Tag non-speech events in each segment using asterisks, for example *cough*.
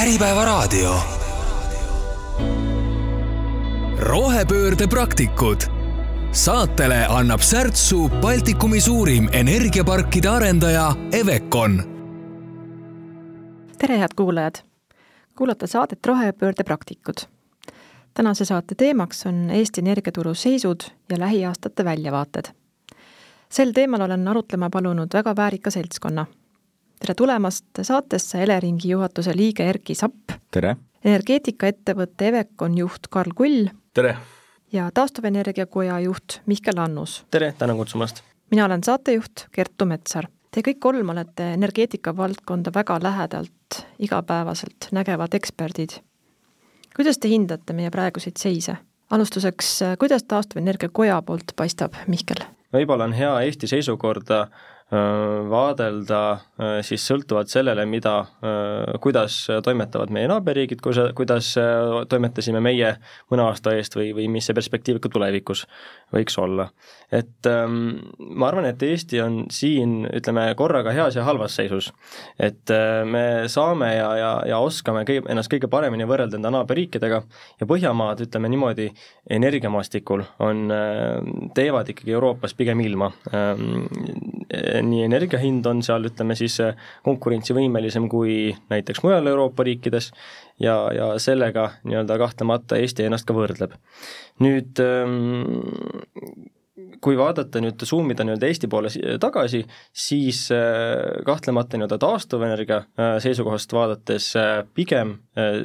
Äripäevaraadio. rohepöörde praktikud. saatele annab särtsu Baltikumi suurim energiaparkide arendaja Evecon. tere, head kuulajad! kuulate saadet Rohepöörde praktikud. tänase saate teemaks on Eesti energiaturu seisud ja lähiaastate väljavaated. sel teemal olen arutlema palunud väga väärika seltskonna tere tulemast saatesse Eleringi juhatuse liige Erki Sapp. tere! energeetikaettevõtte Evecon juht Karl Kull. tere! ja taastuvenergia koja juht Mihkel Annus. tere, tänan kutsumast! mina olen saatejuht Kertu Metsar. Te kõik kolm olete energeetika valdkonda väga lähedalt, igapäevaselt nägevad eksperdid. kuidas te hindate meie praeguseid seise? alustuseks, kuidas taastuvenergia koja poolt paistab, Mihkel? võib-olla on hea Eesti seisukorda vaadelda äh, siis sõltuvalt sellele, mida, äh, kuidas toimetavad meie naaberriigid, kuidas toimetasime meie mõne aasta eest või, või mis see perspektiiv ka tulevikus võiks olla. Et ähm, ma arvan, et Eesti on siin, ütleme, korraga heas ja halvas seisus. et me saame ja, ja, ja oskame kõige, ennast kõige paremini võrrelda enda naaberriikidega ja Põhjamaad, ütleme niimoodi, energiamaastikul on, teevad ikkagi Euroopas pigem ilma ähm, nii energia hind on seal, ütleme siis konkurentsivõimelisem kui näiteks mujal Euroopa riikides ja, ja sellega nii-öelda kahtlemata Eesti ennast ka võrdleb. nüüd ähm, kui vaadata nüüd, zoom ida nii-öelda Eesti poole tagasi, siis äh, kahtlemata nii-öelda taastuvenergia äh, seisukohast vaadates äh, pigem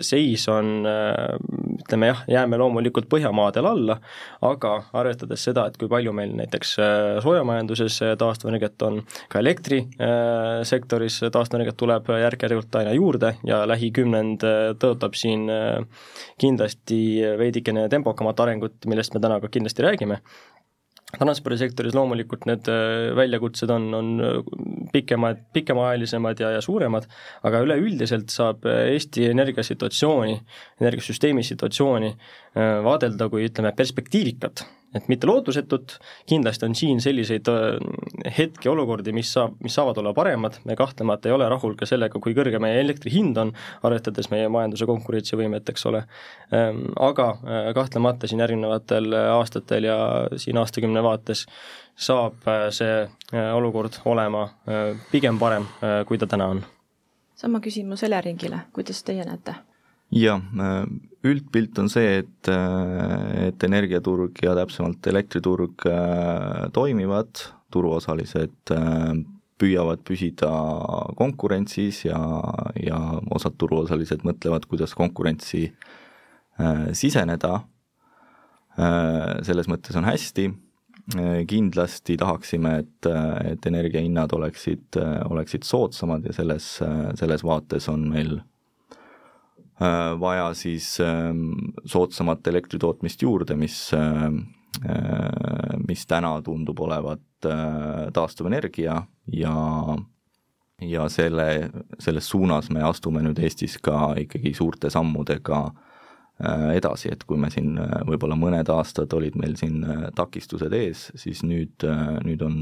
seis on ütleme jah, jääme loomulikult Põhjamaadel alla, aga arvestades seda, et kui palju meil näiteks soojamajanduses taastuvenergiat on, ka elektrisektoris taastuvenergiat tuleb järk-järgult aina juurde ja lähikümnend tõotab siin kindlasti veidikene tempokamat arengut, millest me täna ka kindlasti räägime, transpordisektoris loomulikult need äh, väljakutsed on, on äh, pikemad, pikemaajalisemad ja, ja suuremad, aga üleüldiselt saab äh, Eesti energiasituatsiooni, energiasüsteemi situatsiooni vaadelda kui ütleme, perspektiivikat et mitte lootusetut, kindlasti on siin selliseid äh, hetki, olukordi, mis saab, mis saavad olla paremad, me kahtlemata ei ole rahul ka sellega, kui kõrge meie elektri hind on, arvestades meie majanduse konkurentsivõimet, eks ole. Ähm, aga äh, kahtlemata siin järgnevatel aastatel ja siin aastakümne vaates saab äh, see olukord olema pigem parem, kui ta täna on. sama küsimus Eleringile, kuidas teie näete? jah, üldpilt on see, et, et energiaturg ja täpsemalt elektriturg äh, toimivad, turuosalised äh, püüavad püsida konkurentsis ja, ja osad turuosalised mõtlevad, kuidas konkurentsi äh, siseneda, selles mõttes on hästi, kindlasti tahaksime, et, et energiahinnad oleksid, oleksid soodsamad ja selles, selles vaates on meil Äh, vaja siis ähm, soodsamat elektritootmist juurde, mis, äh, äh, mis täna tundub olevat taastuvenergia ja ja selle, selles suunas me astume nüüd Eestis ka ikkagi suurte sammudega edasi, et kui me siin võib-olla mõned aastad olid meil siin takistused ees, siis nüüd, nüüd on,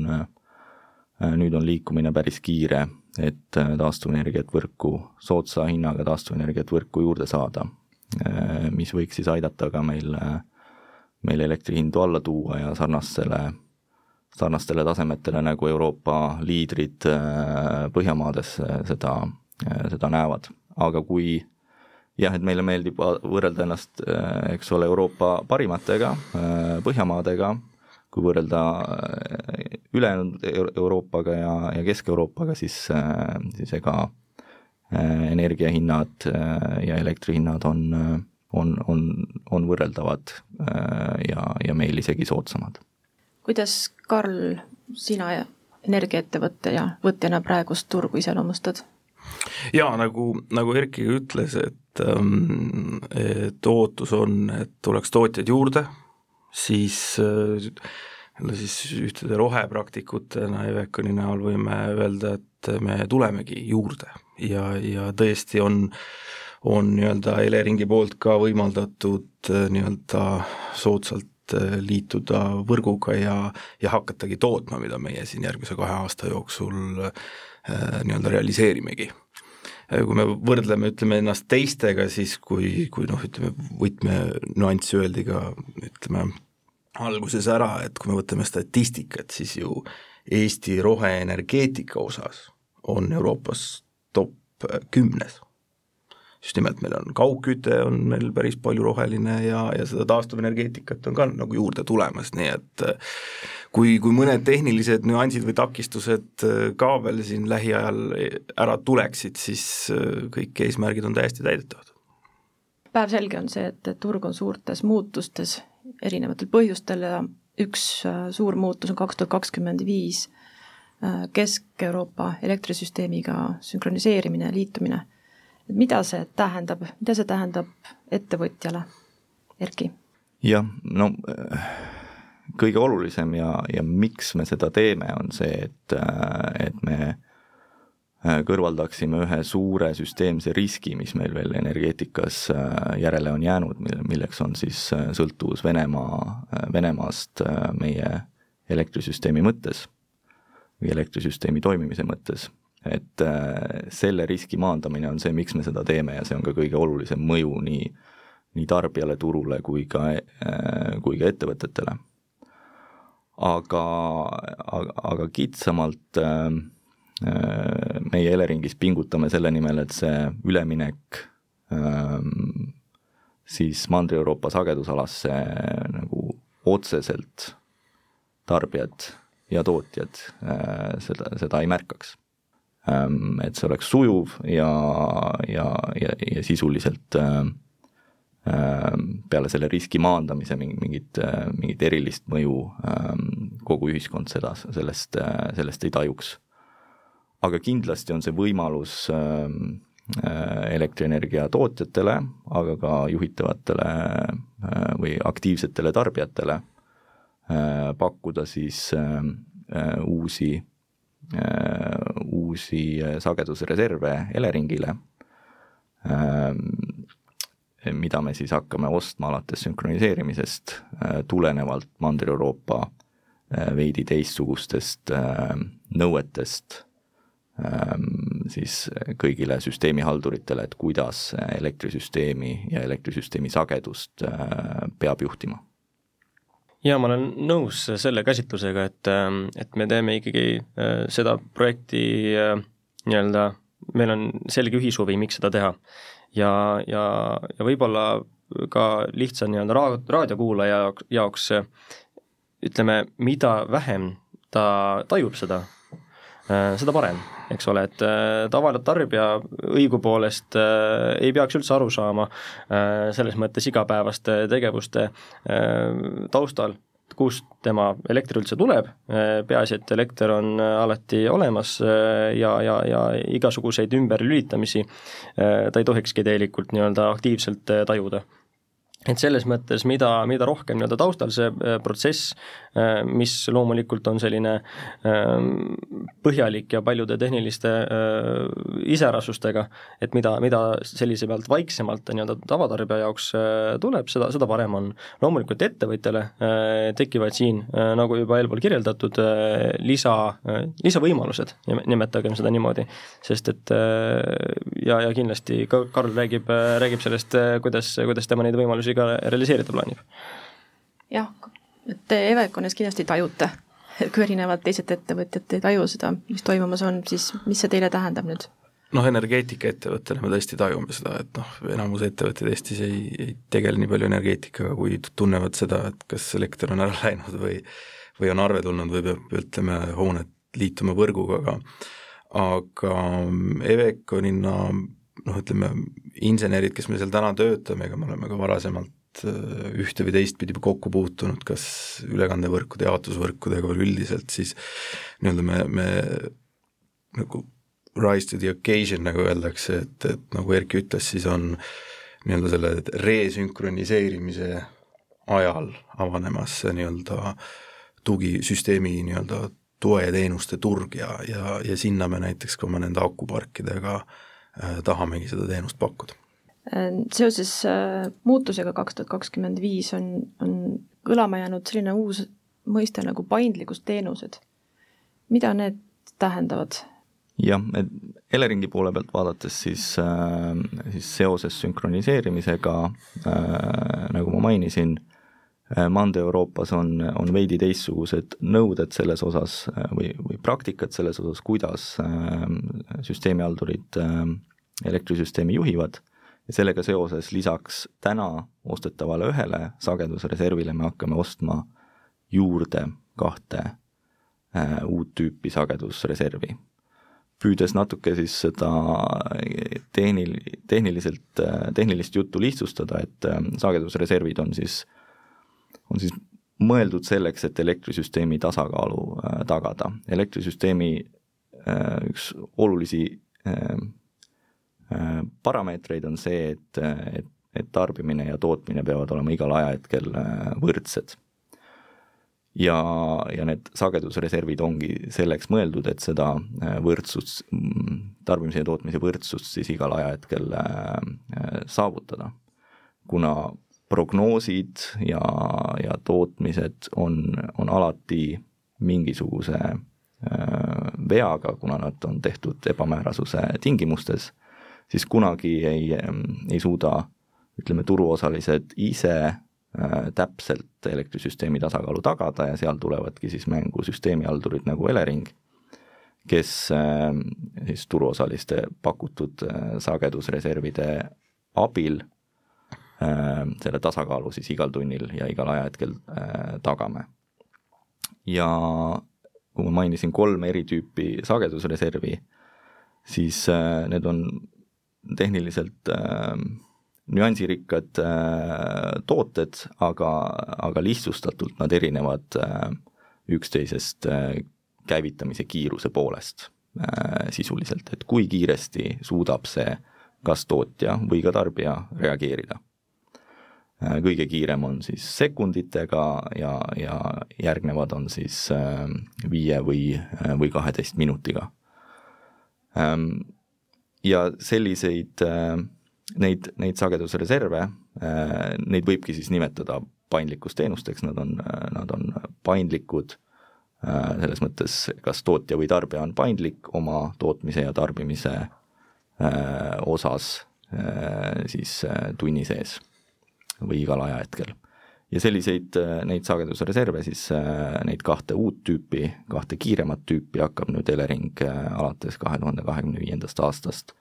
nüüd on liikumine päris kiire et äh, taastuvenergiat võrku, soodsa hinnaga taastuvenergiat võrku juurde saada, äh, mis võiks siis aidata ka meil, äh, meil elektri hindu alla tuua ja sarnastele, sarnastele tasemetele, nagu Euroopa liidrid Põhjamaades seda, seda näevad. aga kui jah, et meile meeldib võrrelda ennast, eks ole, Euroopa parimatega, Põhjamaadega, kui võrrelda äh, ülejäänud Euroopaga ja, ja Kesk-Euroopaga, siis, äh, siis ega äh, energiahinnad ja elektrihinnad on, on, on, on võrreldavad ja, ja meil isegi soodsamad. kuidas, Karl, sina energiaettevõtte ja võtjana praegust turgu iseloomustad? jaa, nagu, nagu Erki ütles, et, ähm, et ootus on, et tuleks tootjaid juurde, siis jälle siis ühtede rohepraktikutena Eveconi näol võime öelda, et me tulemegi juurde. Ja, ja tõesti on, on nii-öelda Eleringi poolt ka võimaldatud nii-öelda soodsalt liituda võrguga ja, ja hakatagi tootma, mida meie siin järgmise kahe aasta jooksul nii-öelda realiseerimegi kui me võrdleme, ütleme ennast teistega, siis kui, kui noh, ütleme võtmenüanss öeldi ka ütleme alguses ära, et kui me võtame statistikat, siis ju Eesti roheenergeetika osas on Euroopas top kümnes. Just nimelt meil on kaugküte, on meil päris palju roheline ja, ja seda taastuvenergeetikat on ka nagu juurde tulemas, nii et äh, kui, kui mõned tehnilised nüansid või takistused äh, ka veel siin lähiajal ära tuleksid, siis äh, kõik eesmärgid on täiesti täidetavad. päevselge on see, et turg on suurtes muutustes erinevatel põhjustel ja üks suur muutus on kaks tuhat kakskümmend viis Kesk-Euroopa elektrisüsteemiga sünkroniseerimine ja liitumine et mida see tähendab, mida see tähendab ettevõtjale, Erki? jah, no kõige olulisem ja, ja miks me seda teeme, on see, et, et me kõrvaldaksime ühe suure süsteemse riski, mis meil veel energeetikas järele on jäänud, milleks on siis sõltuvus Venemaa, Venemaast meie elektrisüsteemi mõttes või elektrisüsteemi toimimise mõttes et äh, selle riski maandamine on see, miks me seda teeme ja see on ka kõige olulisem mõju nii, nii tarbijale, turule kui ka, äh, kui ka ettevõtetele. Aga, aga, aga kitsamalt äh, meie Eleringis pingutame selle nimel, et see üleminek siis Mandri-Euroopa sagedusalasse nagu otseselt tarbijad ja tootjad seda, seda ei märkaks. Ähm, et see oleks sujuv ja, ja, ja, ja sisuliselt ähm, ähm, peale selle riski maandamise mingi, mingit, äh, mingit erilist mõju kogu ühiskond seda, sellest, äh, sellest ei tajuks. aga kindlasti on see võimalus äh, elektrienergia tootjatele, aga ka juhitavatele või aktiivsetele tarbijatele pakkuda siis uusi uusi sagedusreserve Eleringile, mida me siis hakkame ostma alates sünkroniseerimisest äh, tulenevalt Mandri-Euroopa veidi teistsugustest nõuetest ähm, siis kõigile süsteemihalduritele, et kuidas elektrisüsteemi ja elektrisüsteemi sagedust peab juhtima. Jaa, ma olen nõus selle käsitlusega, et, ähm, et me teeme ikkagi äh, seda projekti äh, nii-öelda, meil on selge ühishuvi, miks seda teha. ja, ja, ja võib-olla ka lihtsa nii-öelda ra-, raadiokuulaja jaoks ütleme, mida vähem ta tajub seda, äh, seda parem, eks ole, et tavaline tarbija õigupoolest ei peaks üldse aru saama selles mõttes igapäevaste tegevuste taustal, kust tema elekter üldse tuleb, peaasi, et elekter on alati olemas ja, ja, ja igasuguseid ümberlülitamisi ta ei tohikski tegelikult nii-öelda aktiivselt tajuda et selles mõttes, mida, mida rohkem nii-öelda taustal see äh, protsess, äh, mis loomulikult on selline ähm, põhjalik ja paljude tehniliste äh, iseärasustega, et mida, mida sellise pealt vaiksemalt nii-öelda tavatarbija jaoks tuleb, seda, seda parem on. loomulikult ettevõtjale tekivad siin, nagu juba eelpool kirjeldatud, lisa, lisavõimalused, nimetagem seda niimoodi, sest et ja, ja kindlasti ka Karl räägib, räägib sellest, kuidas, kuidas tema neid võimalusi ka realiseerida plaanib. jah, et te Eveconis kindlasti tajute, kui erinevad teised ettevõtjad ei taju seda, mis toimumas on, siis mis see teile tähendab nüüd? noh, energeetikaettevõttena me tõesti tajume seda, et noh, enamus ettevõtteid Eestis ei, ei tegele nii palju energeetikaga, kui tunnevad seda, et kas elekter on ära *laughs* läinud või või on arve tulnud või peab, ütleme, hooned liituma võrguga, aga aga Eveconina noh, ütleme, insenerid, kes me seal täna töötame, ega me oleme ka varasemalt äh, ühte või teistpidi kokku puutunud, kas ülekandevõrkude, jaotusvõrkudega või üldiselt, siis nii-öelda me, me nagu rise to the occasion, nagu öeldakse, et, et nagu Erki ütles, siis on nii-öelda selle resünkroniseerimise ajal avanemas see nii-öelda tugisüsteemi nii-öelda toe ja teenuste turg ja, ja, ja sinna me näiteks ka oma nende akuparkidega Äh, tahamegi seda teenust pakkuda. Äh, seoses äh, muutusega kaks tuhat kakskümmend viis on, on kõlama jäänud selline uus mõiste nagu paindlikkusteenused. mida need tähendavad? jah, et Eleringi poole pealt vaadates, siis, siis seoses sünkroniseerimisega, nagu ma mainisin, Mande-Euroopas on, on veidi teistsugused nõuded selles osas või, või praktikad selles osas, kuidas süsteemihaldurid elektrisüsteemi juhivad ja sellega seoses lisaks täna ostetavale ühele sagedusreservile me hakkame ostma juurde kahte äh, uut tüüpi sagedusreservi. püüdes natuke siis seda tehnil-, tehniliselt, äh, tehnilist juttu lihtsustada, et äh, sagedusreservid on siis, on siis mõeldud selleks, et elektrisüsteemi tasakaalu äh, tagada. elektrisüsteemi äh, üks olulisi äh, parameetreid on see, et, et, et tarbimine ja tootmine peavad olema igal ajahetkel võrdsed. ja, ja need sagedusreservid ongi selleks mõeldud, et seda võrdsust, mm, tarbimise ja tootmise võrdsust siis igal ajahetkel saavutada. kuna prognoosid ja, ja tootmised on, on alati mingisuguse veaga, kuna nad on tehtud ebamäärasuse tingimustes siis kunagi ei, ei suuda ütleme, turuosalised ise äh, täpselt elektrisüsteemi tasakaalu tagada ja seal tulevadki siis mängu süsteemihaldurid nagu Elering, kes äh, siis turuosaliste pakutud äh, sagedusreservide abil selle tasakaalu siis igal tunnil ja igal ajahetkel tagame. ja kui ma mainisin kolme eri tüüpi sagedusreservi, siis need on tehniliselt äh, nüansirikkad äh, tooted, aga, aga lihtsustatult nad erinevad äh, üksteisest äh, käivitamise kiiruse poolest äh, sisuliselt, et kui kiiresti suudab see kas tootja või ka tarbija reageerida äh,. Kõige kiirem on siis sekunditega ja, ja järgnevad on siis äh, viie või, äh, või kaheteist minutiga. Ähm, ja selliseid, äh, neid, neid sagedusreserve, äh, neid võibki siis nimetada paindlikkusteenusteks, nad on, nad on paindlikud äh, selles mõttes, kas tootja või tarbija on paindlik oma tootmise ja tarbimise osas siis tunni sees või igal ajahetkel. Ja selliseid, äh, neid sagedusreserve siis, äh, neid kahte uut tüüpi, kahte kiiremat tüüpi hakkab nüüd Elering äh, alates kahe tuhande kahekümne viiendast aastast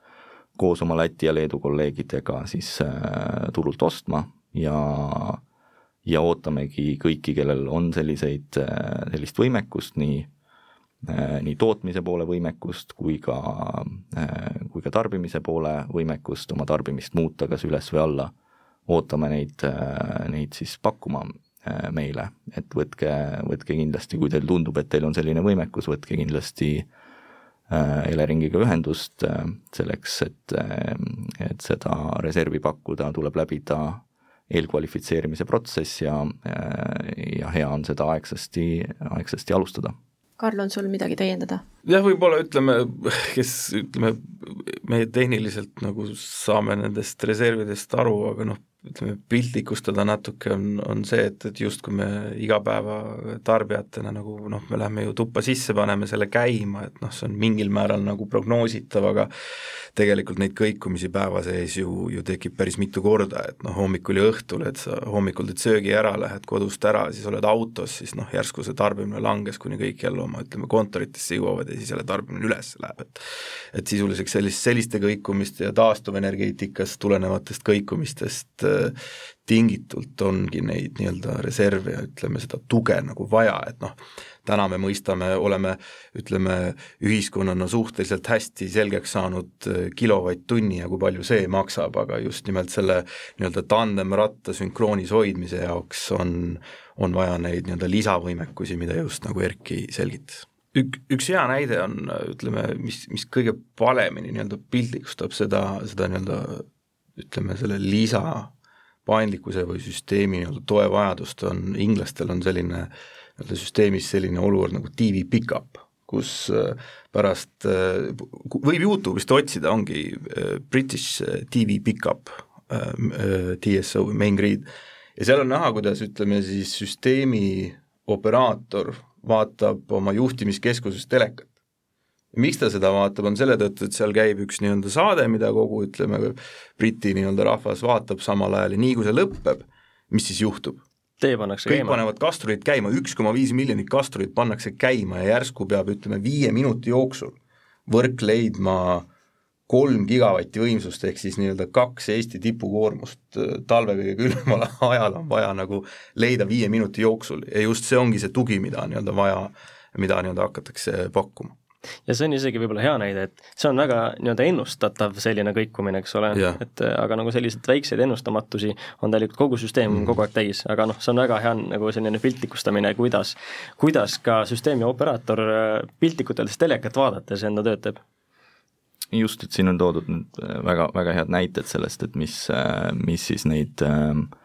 koos oma Läti ja Leedu kolleegidega siis turult ostma ja ja ootamegi kõiki, kellel on selliseid, sellist võimekust, nii nii tootmise poole võimekust kui ka, kui ka tarbimise poole võimekust oma tarbimist muuta kas üles või alla ootame neid, äh, neid siis pakkuma äh, meile, et võtke, võtke kindlasti, kui teil tundub, et teil on selline võimekus, võtke kindlasti äh, Eleringiga ühendust selleks, et, et seda reservi pakkuda, tuleb läbida eelkvalifitseerimise protsess ja, ja hea on seda aegsasti, aegsasti alustada Karl, on sul midagi täiendada? jah, võib-olla ütleme, kes ütleme, me tehniliselt nagu saame nendest reservidest aru, aga noh, ütleme, piltlikustada natuke, on, on see, et, et justkui me igapäevatarbijatena nagu noh, me läheme ju tuppa sisse, paneme selle käima, et noh, see on mingil määral nagu prognoositav, aga tegelikult neid kõikumisi päeva sees ju, ju tekib päris mitu korda, et noh, hommikul ja õhtul, et sa hommikul teed söögi ära, lähed kodust ära, siis oled autos, siis noh, järsku see tarbimine langes, kuni kõik jälle oma ütleme, kontoritesse jõuavad ja siis jälle tarbimine üles läheb, et et sisuliseks sellist, selliste kõikumiste ja taastuvenergeetikast tulenevatest kõikumistest tingitult ongi neid nii-öelda reserve ja ütleme, seda tuge nagu vaja, et noh, täna me mõistame, oleme ütleme, ühiskonnana suhteliselt hästi selgeks saanud äh, kilovatt-tunni ja kui palju see maksab, aga just nimelt selle nii-öelda tandemratta sünkroonis hoidmise jaoks on, on vaja neid nii-öelda lisavõimekusi, mida just nagu Erki selgitas. Ük-, üks hea näide on, ütleme, mis, mis kõige paremini nii-öelda piltlikustab seda, seda nii-öelda ütleme, selle lisa paindlikkuse või süsteemi nii-öelda toe vajadust on, inglastel on selline nii-öelda süsteemis selline olukord nagu TV pickup, kus äh, pärast, äh, võib Youtube'ist otsida, ongi äh, British TV pickup, TSO, main grid, ja seal on näha, kuidas ütleme siis süsteemi operaator vaatab oma juhtimiskeskusest telekat miks ta seda vaatab, on selle tõttu, et seal käib üks nii-öelda saade, mida kogu ütleme, Briti nii-öelda rahvas vaatab samal ajal ja nii kui see lõpeb, mis siis juhtub? tee pannakse kõik käima. panevad kasturid käima, üks koma viis miljonit kasturit pannakse käima ja järsku peab, ütleme, viie minuti jooksul võrk leidma kolm gigavatti võimsust, ehk siis nii-öelda kaks Eesti tipukoormust talve kõige külmemal *laughs* ajal on vaja nagu leida viie minuti jooksul ja just see ongi see tugi, mida nii-öelda vaja, mida nii-öelda hakatakse pakkuma ja see on isegi võib-olla hea näide, et see on väga nii-öelda ennustatav selline kõikumine, eks ole, et aga nagu selliseid väikseid ennustamatusi on tegelikult kogu süsteem mm. kogu aeg täis, aga noh, see on väga hea nagu selline piltlikustamine, kuidas, kuidas ka süsteemi operaator piltlikult öeldes telekat vaadates enda tööd teeb. Just, et siin on toodud nüüd väga, väga head näited sellest, et mis, mis siis neid äh, Äh,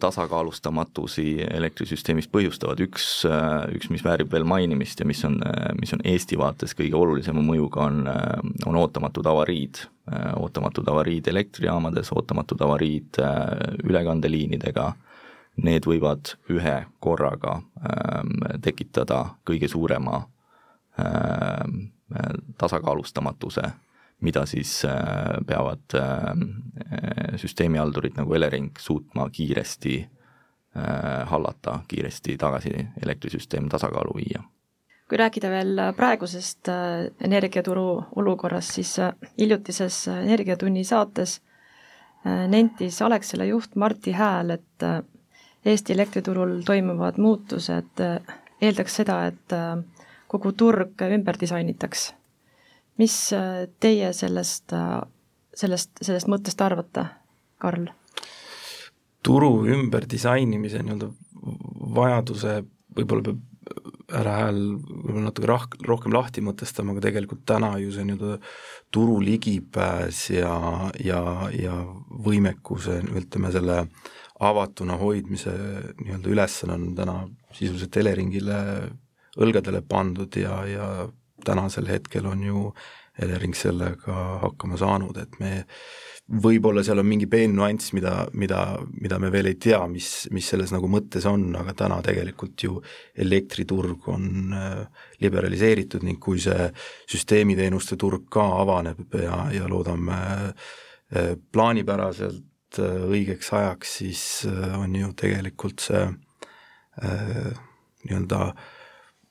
tasakaalustamatusi elektrisüsteemis põhjustavad, üks, äh, üks, mis väärib veel mainimist ja mis on, äh, mis on Eesti vaates kõige olulisema mõjuga, on, on ootamatud avariid, ootamatud avariid elektrijaamades, ootamatud avariid ülekandeliinidega, need võivad ühe korraga ähm, tekitada kõige suurema ähm, tasakaalustamatuse mida siis äh, peavad äh, süsteemihaldurid nagu Elering suutma kiiresti äh, hallata, kiiresti tagasi elektrisüsteem tasakaalu viia. kui rääkida veel praegusest energiaturu olukorrast, siis hiljutises Energiatunni saates nentis Alexela juht Martti Hääl, et Eesti elektriturul toimuvad muutused eeldaks seda, et kogu turg ümber disainitaks mis äh, teie sellest, äh, sellest, sellest mõttest arvate, Karl? turu ümberdisainimise nii-öelda vajaduse võib-olla peab härra Hääl võib-olla natuke rah-, rohkem lahti mõtestama, aga tegelikult täna ju see nii-öelda turu ligipääs ja, ja, ja võimekuse, ütleme selle avatuna hoidmise nii-öelda ülesanne on täna sisuliselt Eleringile õlgadele pandud ja, ja tänasel hetkel on ju Elering sellega hakkama saanud, et me võib-olla seal on mingi peen nüanss, mida, mida, mida me veel ei tea, mis, mis selles nagu mõttes on, aga täna tegelikult ju elektriturg on äh, liberaliseeritud ning kui see süsteemiteenuste turg ka avaneb ja, ja loodame äh, plaanipäraselt äh, õigeks ajaks, siis on ju tegelikult see nii-öelda äh,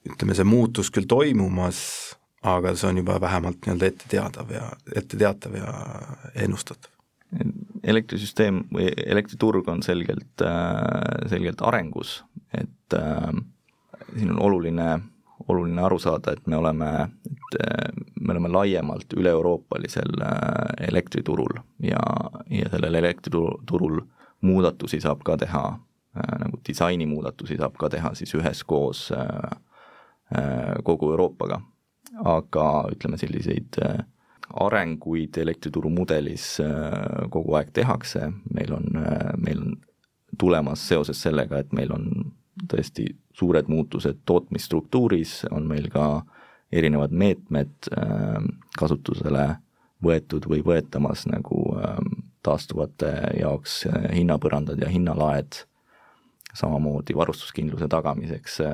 ütleme, see muutus küll toimumas, aga see on juba vähemalt nii-öelda etteteadav ja, etteteatav ja ennustatav. elektrisüsteem või elektriturg on selgelt, äh, selgelt arengus, et äh, siin on oluline, oluline aru saada, et me oleme, et äh, me oleme laiemalt üle-euroopalisel äh, elektriturul ja, ja sellel elektriturul muudatusi saab ka teha äh,, nagu disainimuudatusi saab ka teha siis üheskoos Äh, kogu Euroopaga. aga ütleme, selliseid äh, arenguid elektrituru mudelis äh, kogu aeg tehakse, meil on, meil on tulemas seoses sellega, et meil on tõesti suured muutused tootmisstruktuuris, on meil ka erinevad meetmed kasutusele võetud või võetamas nagu taastuvate jaoks hinnapõrandad ja hinnalaed samamoodi varustuskindluse tagamiseks äh,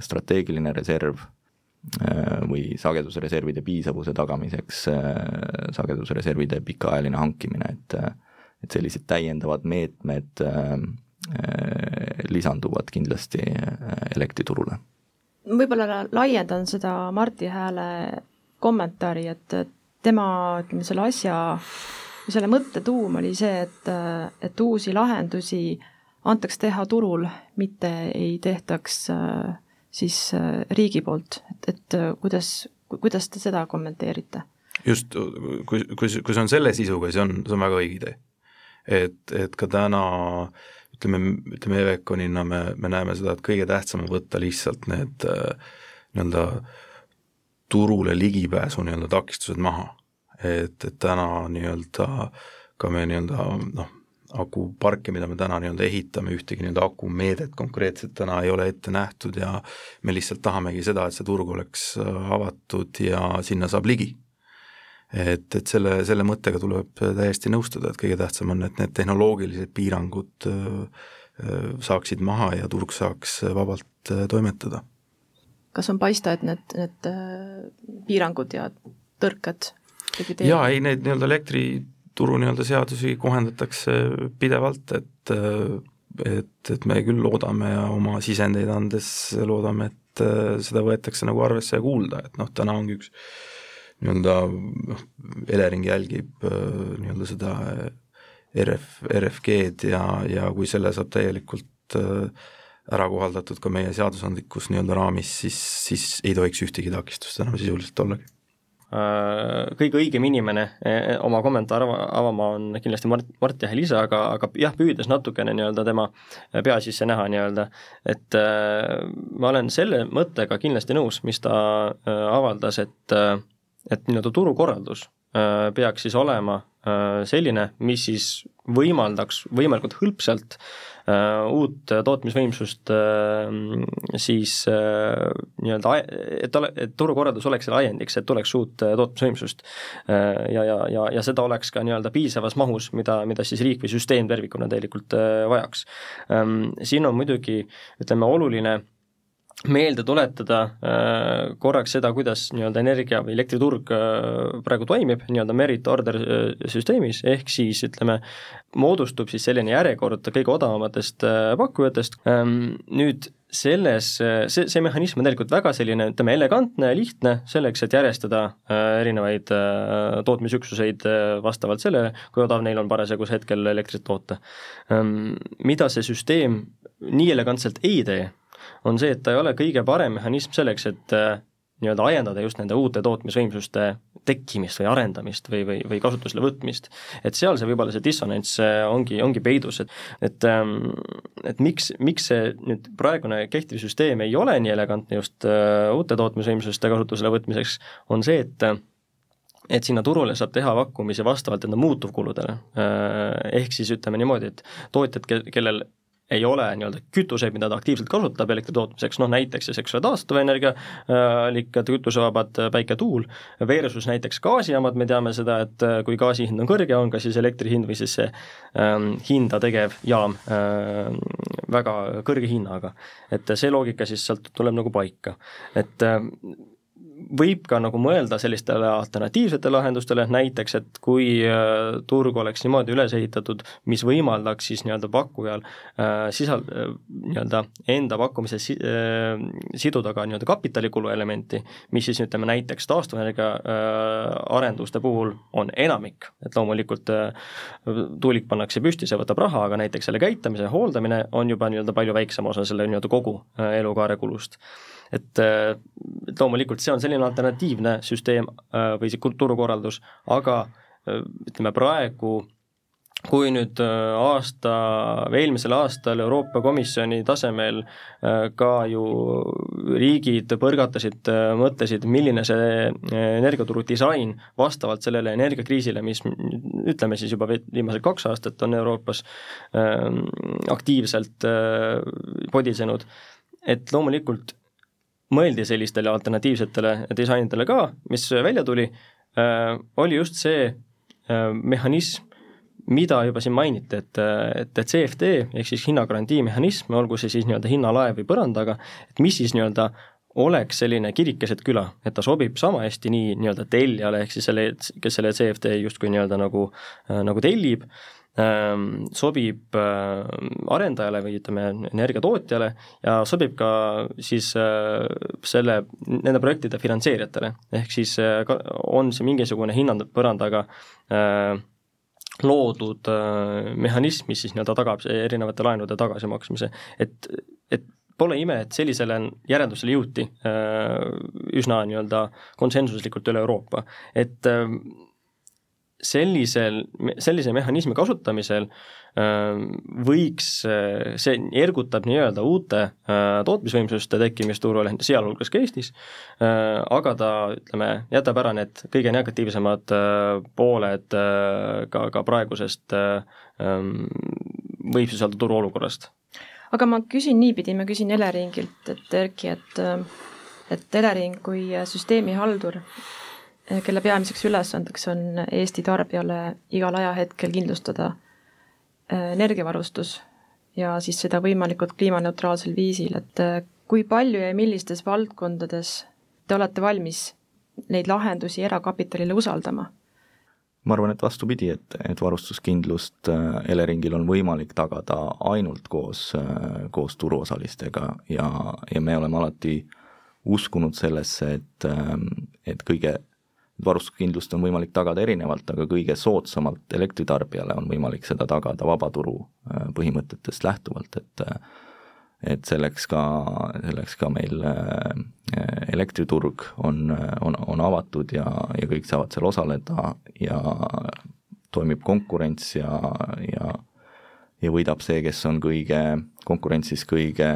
strateegiline reserv äh, või sagedusreservide piisavuse tagamiseks äh, sagedusreservide pikaajaline hankimine, et et sellised täiendavad meetmed lisanduvad kindlasti elektriturule. võib-olla laiendan seda Marti Hääle kommentaari, et tema, ütleme, selle asja, selle mõtte tuum oli see, et, et uusi lahendusi äh, antaks teha turul, mitte ei tehtaks äh, siis äh, riigi poolt, et, et äh, kuidas, kuidas te seda kommenteerite? just, kui, kui, kui see on selle sisuga, siis on, see on väga õige idee. et, et ka täna ütleme, ütleme Eveconina me, me näeme seda, et kõige tähtsam on võtta lihtsalt need nii-öelda turule ligipääsu nii-öelda takistused maha. et, et täna nii-öelda ka me nii-öelda noh, akuparke, mida me täna nii-öelda ehitame, ühtegi nii-öelda akumeedet konkreetselt täna ei ole ette nähtud ja me lihtsalt tahamegi seda, et see turg oleks äh, avatud ja sinna saab ligi. et, et selle, selle mõttega tuleb täiesti nõustuda, et kõige tähtsam on, et need tehnoloogilised piirangud äh, äh, saaksid maha ja turg saaks vabalt toimetada kas on paista, et need, need piirangud ja tõrked jaa, ei neid nii-öelda elektrituru nii-öelda seadusi kohendatakse pidevalt, et et, et me küll loodame ja oma sisendeid andes loodame, et seda võetakse nagu arvesse ja kuulda, et noh, täna ongi üks nii-öelda noh, Elering jälgib nii-öelda seda RF, RFG-d ja, ja kui selle saab täielikult ära kohaldatud ka meie seadusandlikus nii-öelda raamis, siis, siis ei tohiks ühtegi takistust enam sisuliselt ollagi. Äh, kõige õigem inimene e, e, oma kommentaare avama on kindlasti Mart, Mart ja Liisa, aga, aga jah, püüdes natukene nii-öelda tema pea sisse näha nii-öelda, et äh, ma olen selle mõttega kindlasti nõus, mis ta äh, avaldas, et et nii-öelda turukorraldus peaks siis olema selline, mis siis võimaldaks võimalikult hõlpsalt Äh, uut tootmisvõimsust äh, siis äh, nii-öelda, et ole, et turukorraldus oleks selle ajendiks, et tuleks uut tootmisvõimsust. ja, ja, ja, ja seda oleks ka nii-öelda piisavas mahus, mida, mida siis riik või süsteem tervikuna tegelikult vajaks. Ähm, siin on muidugi ütleme, oluline meelde tuletada äh, korraks seda, kuidas nii-öelda energia või elektriturg äh, praegu toimib nii-öelda merit order äh, süsteemis, ehk siis ütleme, moodustub siis selline järjekord kõige odavamatest pakkujatest, ähm, nüüd selles, see, see mehhanism on tegelikult väga selline, ütleme, elegantne ja lihtne selleks, et järjestada erinevaid tootmisüksuseid vastavalt sellele, kui odav neil on parasjagu hetkel elektrit toota. Ähm, mida see süsteem nii elegantselt ei tee, on see, et ta ei ole kõige parem mehhanism selleks, et äh, nii-öelda ajendada just nende uute tootmisvõimsuste tekkimist või arendamist või, või, või kasutusele võtmist. et seal see võib-olla see dissonants äh, ongi, ongi peidus, et et ähm, et miks, miks see nüüd praegune kehtiv süsteem ei ole nii elegantne just uh, uute tootmisvõimsuste kasutusele võtmiseks, on see, et et sinna turule saab teha pakkumisi vastavalt enda muutuvkuludele. Ehk siis ütleme niimoodi, et tootjad, kellel ei ole nii-öelda kütuseid, mida ta aktiivselt kasutab elektri tootmiseks, noh näiteks siis eks ole taastuvenergia allikad, kütusevabad päike, tuul, versus näiteks gaasijaamad, me teame seda, et äh, kui gaasi hind on kõrge, on ka siis elektri hind või siis see ähm, hinda tegev jaam äh, väga kõrge hinnaga. et see loogika siis sealt tuleb nagu paika, et äh, võib ka nagu mõelda sellistele alternatiivsetele lahendustele, näiteks et kui äh, turg oleks niimoodi üles ehitatud, mis võimaldaks siis nii-öelda pakkujal äh, sisal- äh,, nii-öelda enda pakkumise si-, siduda ka nii-öelda kapitalikulu elementi, mis siis ütleme näiteks taastuvenergia arenduste puhul on enamik, et loomulikult tuulik pannakse püsti, see võtab raha, aga näiteks selle käitamise ja hooldamine on juba nii-öelda palju väiksem osa selle nii-öelda kogu elukaare kulust et, äh, et loomulikult see on selline alternatiivne süsteem äh, või see turukorraldus, aga äh, ütleme praegu kui nüüd aasta või eelmisel aastal Euroopa Komisjoni tasemel ka ju riigid põrgatasid, mõtlesid, milline see energiaturu disain vastavalt sellele energiakriisile, mis ütleme siis juba viimased kaks aastat on Euroopas aktiivselt podisenud, et loomulikult mõeldi sellistele alternatiivsetele disainidele ka, mis välja tuli äh,, oli just see äh, mehhanism, mida juba siin mainiti, et, et, et CFD ehk siis hinnagarantii mehhanism, olgu see siis nii-öelda hinnalae või põrandaga, et mis siis nii-öelda oleks selline kirik keset küla, et ta sobib sama hästi nii nii-öelda tellijale, ehk siis selle, kes selle CFD justkui nii-öelda nagu, nagu tellib äh,, sobib äh, arendajale või ütleme, energiatootjale ja sobib ka siis äh, selle, nende projektide finantseerijatele, ehk siis on see mingisugune hinnapõrandaga loodud mehhanism, mis siis nii-öelda tagab erinevate laenude tagasimaksmise, et, et pole ime, et sellisele järeldusele jõuti üsna nii-öelda konsensuslikult üle Euroopa, et sellisel, sellise mehhanismi kasutamisel ähm, võiks, äh, see ergutab nii-öelda uute äh, tootmisvõimsuste tekkimist turul, sealhulgas ka Eestis, äh, aga ta, ütleme, jätab ära need kõige negatiivsemad pooled ka, ka praegusest ähm, võib siis öelda turuolukorrast. aga ma küsin niipidi, ma küsin Eleringilt, et Erki, et et Elering kui süsteemihaldur kelle peamiseks ülesandeks on Eesti tarbijale igal ajahetkel kindlustada eh, energiavarustus ja siis seda võimalikult kliimaneutraalsel viisil, et eh, kui palju ja millistes valdkondades te olete valmis neid lahendusi erakapitalile usaldama? ma arvan, et vastupidi, et, et varustuskindlust Eleringil on võimalik tagada ainult koos, koos turuosalistega ja, ja me oleme alati uskunud sellesse, et, et kõige, varustuskindlust on võimalik tagada erinevalt, aga kõige soodsamalt elektritarbijale on võimalik seda tagada vabaturu äh, põhimõtetest lähtuvalt, et et selleks ka, selleks ka meil äh, elektriturg on, on, on avatud ja, ja kõik saavad seal osaleda ja toimib konkurents ja, ja ja võidab see, kes on kõige, konkurentsis kõige,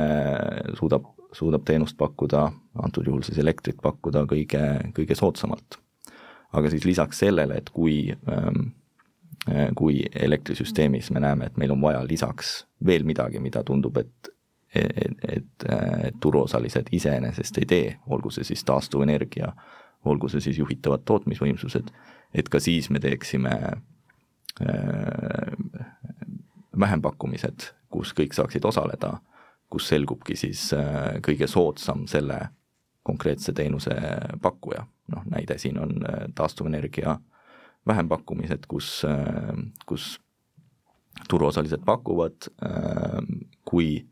suudab, suudab teenust pakkuda, antud juhul siis elektrit pakkuda kõige, kõige soodsamalt. Aga siis lisaks sellele, et kui ähm, kui elektrisüsteemis me näeme, et meil on vaja lisaks veel midagi, mida tundub, et et, et, et turuosalised iseenesest ei tee, olgu see siis taastuvenergia, olgu see siis juhitavad tootmisvõimsused, et ka siis me teeksime äh, vähempakkumised, kus kõik saaksid osaleda, kus selgubki siis äh, kõige soodsam selle konkreetse teenuse pakkuja, noh näide siin on äh, taastuvenergia vähempakkumised, kus, kus turuosalised pakuvad, kui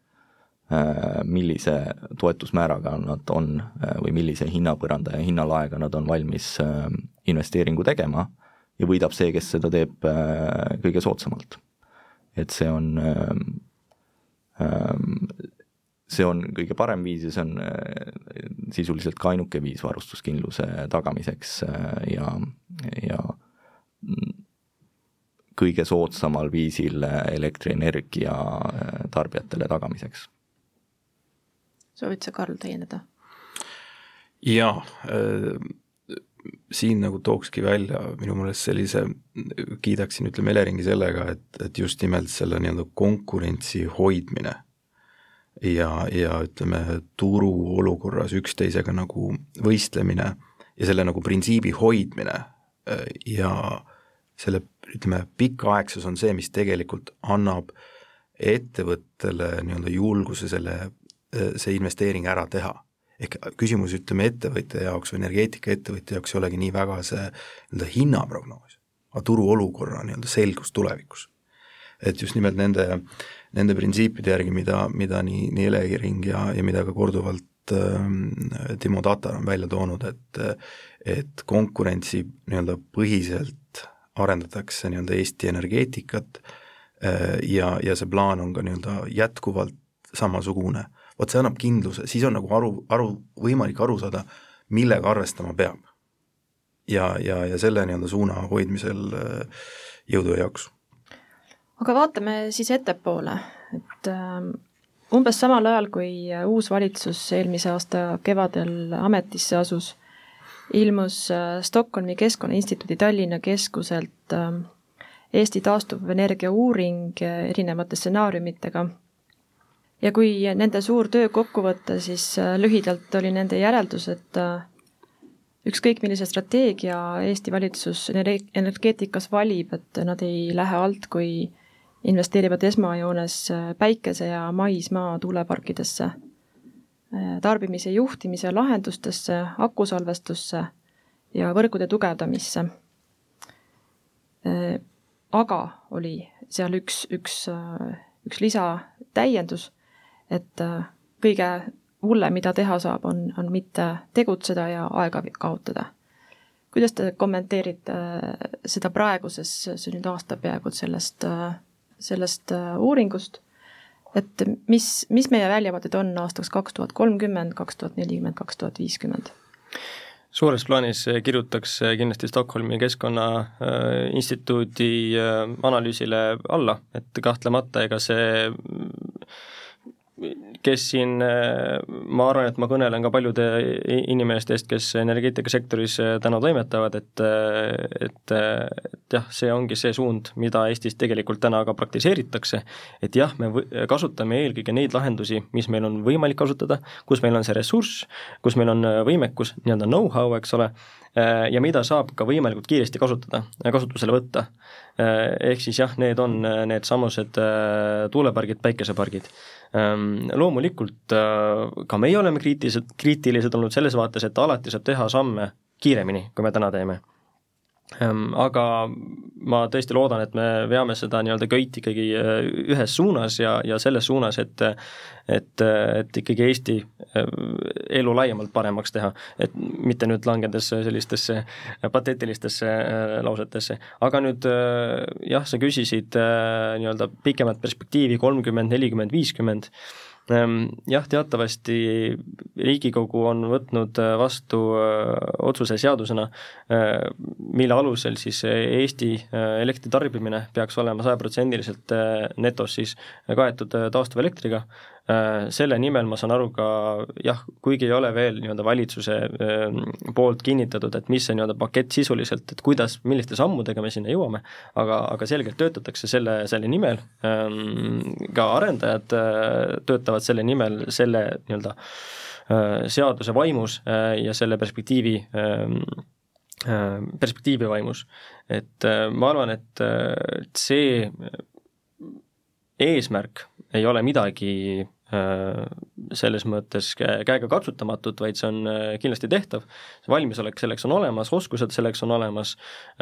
Äh, millise toetusmääraga nad on äh, või millise hinnapõranda ja hinnalaega nad on valmis äh, investeeringu tegema ja võidab see, kes seda teeb kõige soodsamalt. et see on, see on kõige parem viis ja see on sisuliselt ka ainuke viis varustuskindluse tagamiseks ja, ja kõige soodsamal viisil elektrienergia tarbijatele tagamiseks soovid sa, Karl, täiendada? jaa äh,, siin nagu tookski välja minu meelest sellise, kiidaksin, ütleme Eleringi sellega, et, et just nimelt selle nii-öelda konkurentsi hoidmine ja, ja ütleme, turuolukorras üksteisega nagu võistlemine ja selle nagu printsiibi hoidmine äh, ja selle, ütleme, pikaaegsus on see, mis tegelikult annab ettevõttele nii-öelda julguse selle Äh, see investeering ära teha. ehk küsimus, ütleme, ettevõtja jaoks või energeetikaettevõtja jaoks ei olegi nii väga see nii-öelda hinnaprognoos, aga turuolukorra nii-öelda selgus tulevikus. et just nimelt nende, nende printsiipide järgi, mida, mida nii, nii Elering ja, ja mida ka korduvalt äh, Timo Tatar on välja toonud, et et konkurentsi nii-öelda põhiselt arendatakse nii-öelda Eesti energeetikat äh, ja, ja see plaan on ka nii-öelda jätkuvalt samasugune vot see annab kindluse, siis on nagu aru, aru, võimalik aru saada, millega arvestama peab. ja, ja, ja selle nii-öelda suuna hoidmisel äh, jõudu ja jaksu. Aga vaatame siis ettepoole, et äh, umbes samal ajal, kui uus valitsus eelmise aasta kevadel ametisse asus, ilmus äh, Stockholmi Keskkonnainstituudi Tallinna keskuselt äh, Eesti taastuvenergia uuring äh, erinevate stsenaariumitega. Ja kui nende suur töö kokku võtta, siis äh, lühidalt oli nende järeldus, et äh, ükskõik, millise strateegia Eesti valitsus energeetikas valib, et nad ei lähe alt, kui investeerivad esmajoones äh, päikese- ja maismaa tuuleparkidesse, tarbimise juhtimise lahendustesse, akusalvestusse ja võrgude tugevdamisse. aga oli seal üks, üks, üks lisatäiendus et äh, kõige hullem, mida teha saab, on, on mitte tegutseda ja aega kaotada. kuidas te kommenteerite äh, seda praeguses, see nüüd aasta peaaegu sellest, äh, sellest uuringust, et mis, mis meie väljavaated on aastaks kaks tuhat kolmkümmend, kaks tuhat nelikümmend, kaks tuhat viiskümmend? suures plaanis kirjutaks kindlasti Stockholmi Keskkonnainstituudi analüüsile alla, et kahtlemata ega see kes siin, ma arvan, et ma kõnelen ka paljude inimeste eest, kes energeetikasektoris äh, täna toimetavad, et et, et jah, see ongi see suund, mida Eestis tegelikult täna ka praktiseeritakse, et jah, me kasutame eelkõige neid lahendusi, mis meil on võimalik kasutada, kus meil on see ressurss, kus meil on äh, võimekus, nii-öelda know-how, eks ole, äh, ja mida saab ka võimalikult kiiresti kasutada, kasutusele võtta. Ehk siis jah, need on needsamused tuulepargid, päikesepargid loomulikult ka meie oleme kriitilised, kriitilised olnud selles vaates, et alati saab teha samme kiiremini, kui me täna teeme. Ehm, aga ma tõesti loodan, et me veame seda nii-öelda köit ikkagi äh, ühes suunas ja, ja selles suunas, et et, et ikkagi Eesti äh, elu laiemalt paremaks teha, et mitte nüüd langedes sellistesse pateetilistesse äh, lausetesse. aga nüüd jah, sa küsisid nii-öelda pikemat perspektiivi, kolmkümmend, nelikümmend, viiskümmend Ehm, jah, teatavasti Riigikogu on võtnud äh, vastu äh, otsuse seadusena, äh, mille alusel siis Eesti elektritarbimine peaks olema sajaprotsendiliselt netos siis kaetud taastuvelektriga selle nimel ma saan aru ka jah, kuigi ei ole veel nii-öelda valitsuse ähm, poolt kinnitatud, et mis see nii-öelda pakett sisuliselt, et kuidas, milliste sammudega me sinna jõuame, aga, aga selgelt töötatakse selle, selle nimel, ähm, ka arendajad äh, töötavad selle nimel, selle nii-öelda äh, seaduse vaimus ja selle perspektiivi ähm, perspektiivi vaimus. et ma arvan, et, see eesmärk ei ole midagi Äh, selles mõttes käega katsutamatut, vaid see on äh, kindlasti tehtav, valmisolek selleks on olemas, oskused selleks on olemas,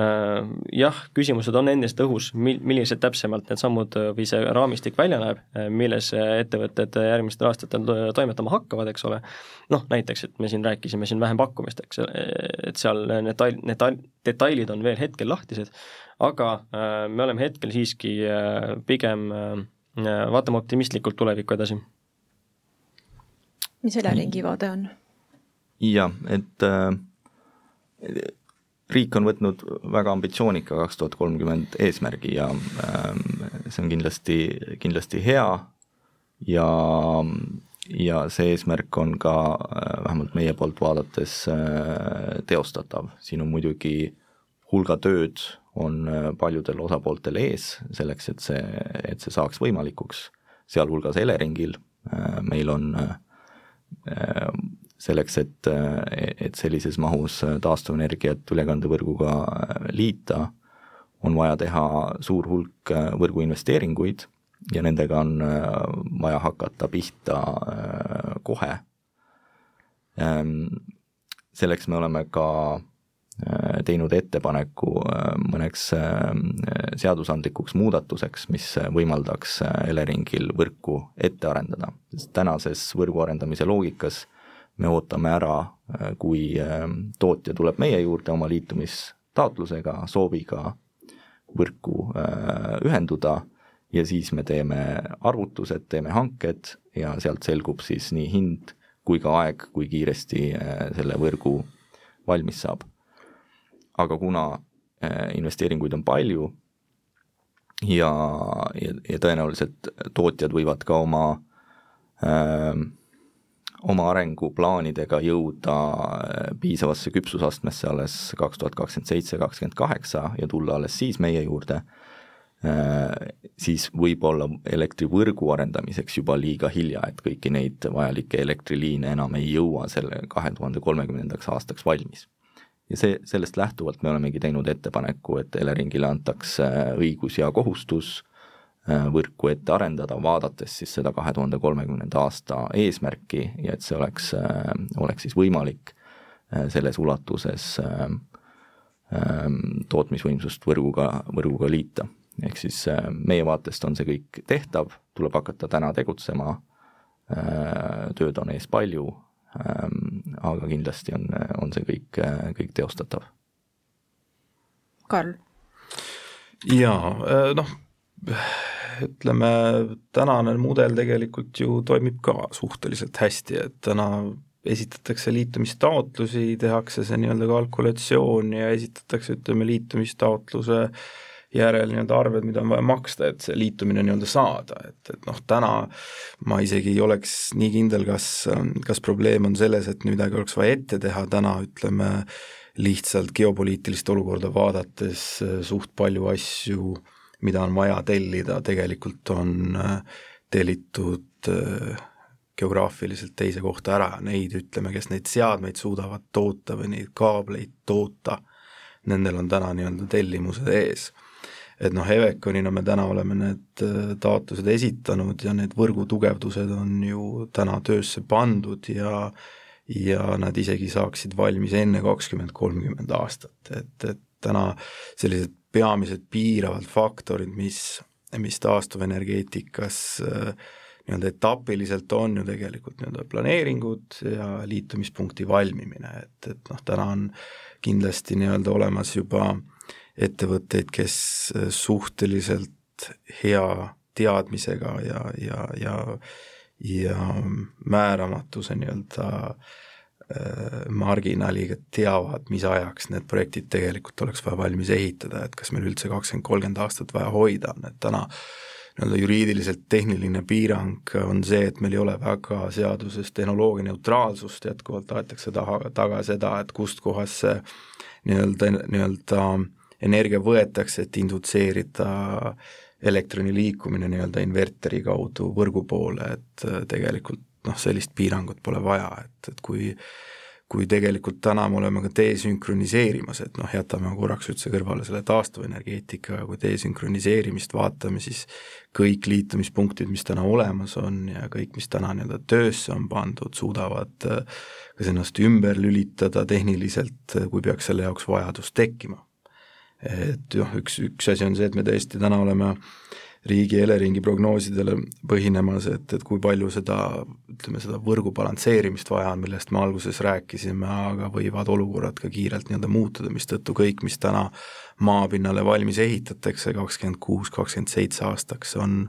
äh, jah, küsimused on endiselt õhus, mil-, millised täpsemalt need sammud või see raamistik välja näeb, milles ettevõtted järgmistel aastatel toimetama hakkavad, eks ole, noh näiteks, et me siin rääkisime siin vähempakkumisteks, et seal need detail, need detailid on veel hetkel lahtised, aga me oleme hetkel siiski pigem vaatame optimistlikult tulevikku edasi mis Eleringi vaade on? jah, et äh, riik on võtnud väga ambitsioonika kaks tuhat kolmkümmend eesmärgi ja äh, see on kindlasti, kindlasti hea. Ja, ja see eesmärk on ka äh, vähemalt meie poolt vaadates äh, teostatav, siin on muidugi hulga tööd on äh, paljudel osapooltel ees selleks, et see, et see saaks võimalikuks, sealhulgas Eleringil, äh, meil on äh, selleks, et, et sellises mahus taastuvenergiat ülekandevõrguga liita, on vaja teha suur hulk võrguinvesteeringuid ja nendega on vaja hakata pihta kohe. Ehm, selleks me oleme ka teinud ettepaneku mõneks seadusandlikuks muudatuseks, mis võimaldaks Eleringil võrku ette arendada, sest tänases võrgu arendamise loogikas me ootame ära, kui tootja tuleb meie juurde oma liitumistaotlusega, sooviga võrku ühenduda ja siis me teeme arvutused, teeme hanked ja sealt selgub siis nii hind kui ka aeg, kui kiiresti selle võrgu valmis saab. Aga kuna investeeringuid on palju, ja, ja, ja tõenäoliselt tootjad võivad ka oma äh, oma arenguplaanidega jõuda äh, piisavasse küpsusastmesse alles kaks tuhat kakskümmend seitse, kakskümmend kaheksa ja tulla alles siis meie juurde äh,, siis võib-olla elektrivõrgu arendamiseks juba liiga hilja, et kõiki neid vajalikke elektriliine enam ei jõua selle kahe tuhande kolmekümnendaks aastaks valmis ja see, sellest lähtuvalt me olemegi teinud ettepaneku, et Eleringile antakse äh, õigus ja kohustus äh, võrku ette arendada, vaadates siis seda kahe tuhande kolmekümnenda aasta eesmärki ja et see oleks, äh, oleks siis võimalik selles ulatuses tootmisvõimsust võrguga, võrguga liita. ehk siis meie vaatest on see kõik tehtav, tuleb hakata täna tegutsema, tööd on ees palju, aga kindlasti on, on see kõik, kõik teostatav. Karl? jaa, äh, noh, ütleme, tänane mudel tegelikult ju toimib ka suhteliselt hästi, et täna esitatakse liitumistaotlusi, tehakse see nii-öelda kalkulatsioon ja esitatakse, ütleme, liitumistaotluse äh, järel nii-öelda arved, mida on vaja maksta, et see liitumine nii-öelda saada, et, et noh, täna ma isegi ei oleks nii kindel, kas, kas probleem on selles, et midagi oleks vaja ette teha, täna ütleme, lihtsalt geopoliitilist olukorda vaadates suht palju asju, mida on vaja tellida, tegelikult on tellitud geograafiliselt teise kohta ära, neid ütleme, kes neid seadmeid suudavad toota või neid kaableid toota, nendel on täna nii-öelda tellimused ees et noh, Eveconina me täna oleme need äh, taotlused esitanud ja need võrgutugevdused on ju täna töösse pandud ja ja nad isegi saaksid valmis enne kakskümmend, kolmkümmend aastat, et, et täna sellised peamised piiravad faktorid, mis, mis taastuvenergeetikas äh, nii-öelda etapiliselt on ju tegelikult nii-öelda planeeringud ja liitumispunkti valmimine, et, et noh, täna on kindlasti nii-öelda olemas juba ettevõtteid, kes äh, suhteliselt hea teadmisega ja, ja, ja ja määramatuse nii-öelda äh, marginaaliga teavad, mis ajaks need projektid tegelikult oleks vaja valmis ehitada, et kas meil üldse kakskümmend, kolmkümmend aastat vaja hoida on, et täna nii-öelda juriidiliselt tehniline piirang on see, et meil ei ole väga seaduses tehnoloogia neutraalsust, jätkuvalt aetakse taha, taga seda, et kustkohast see nii-öelda, nii-öelda energia võetakse, et indutseerida elektroni liikumine nii-öelda inverteri kaudu võrgu poole, et tegelikult noh, sellist piirangut pole vaja, et, et kui kui tegelikult täna me oleme ka desünkroniseerimas, et noh, jätame korraks üldse kõrvale selle taastuvenergeetika, kui desünkroniseerimist vaatame, siis kõik liitumispunktid, mis täna olemas on ja kõik, mis täna nii-öelda töösse on pandud, suudavad äh, kas ennast ümber lülitada tehniliselt, äh, kui peaks selle jaoks vajadus tekkima. Et noh, üks, üks asi on see, et me tõesti täna oleme riigi Eleringi prognoosidele põhinemas, et, et kui palju seda, ütleme seda võrgu balansseerimist vaja on, millest me alguses rääkisime, aga võivad olukorrad ka kiirelt nii-öelda muutuda, mistõttu kõik, mis täna maapinnale valmis ehitatakse kakskümmend kuus, kakskümmend seitse aastaks, on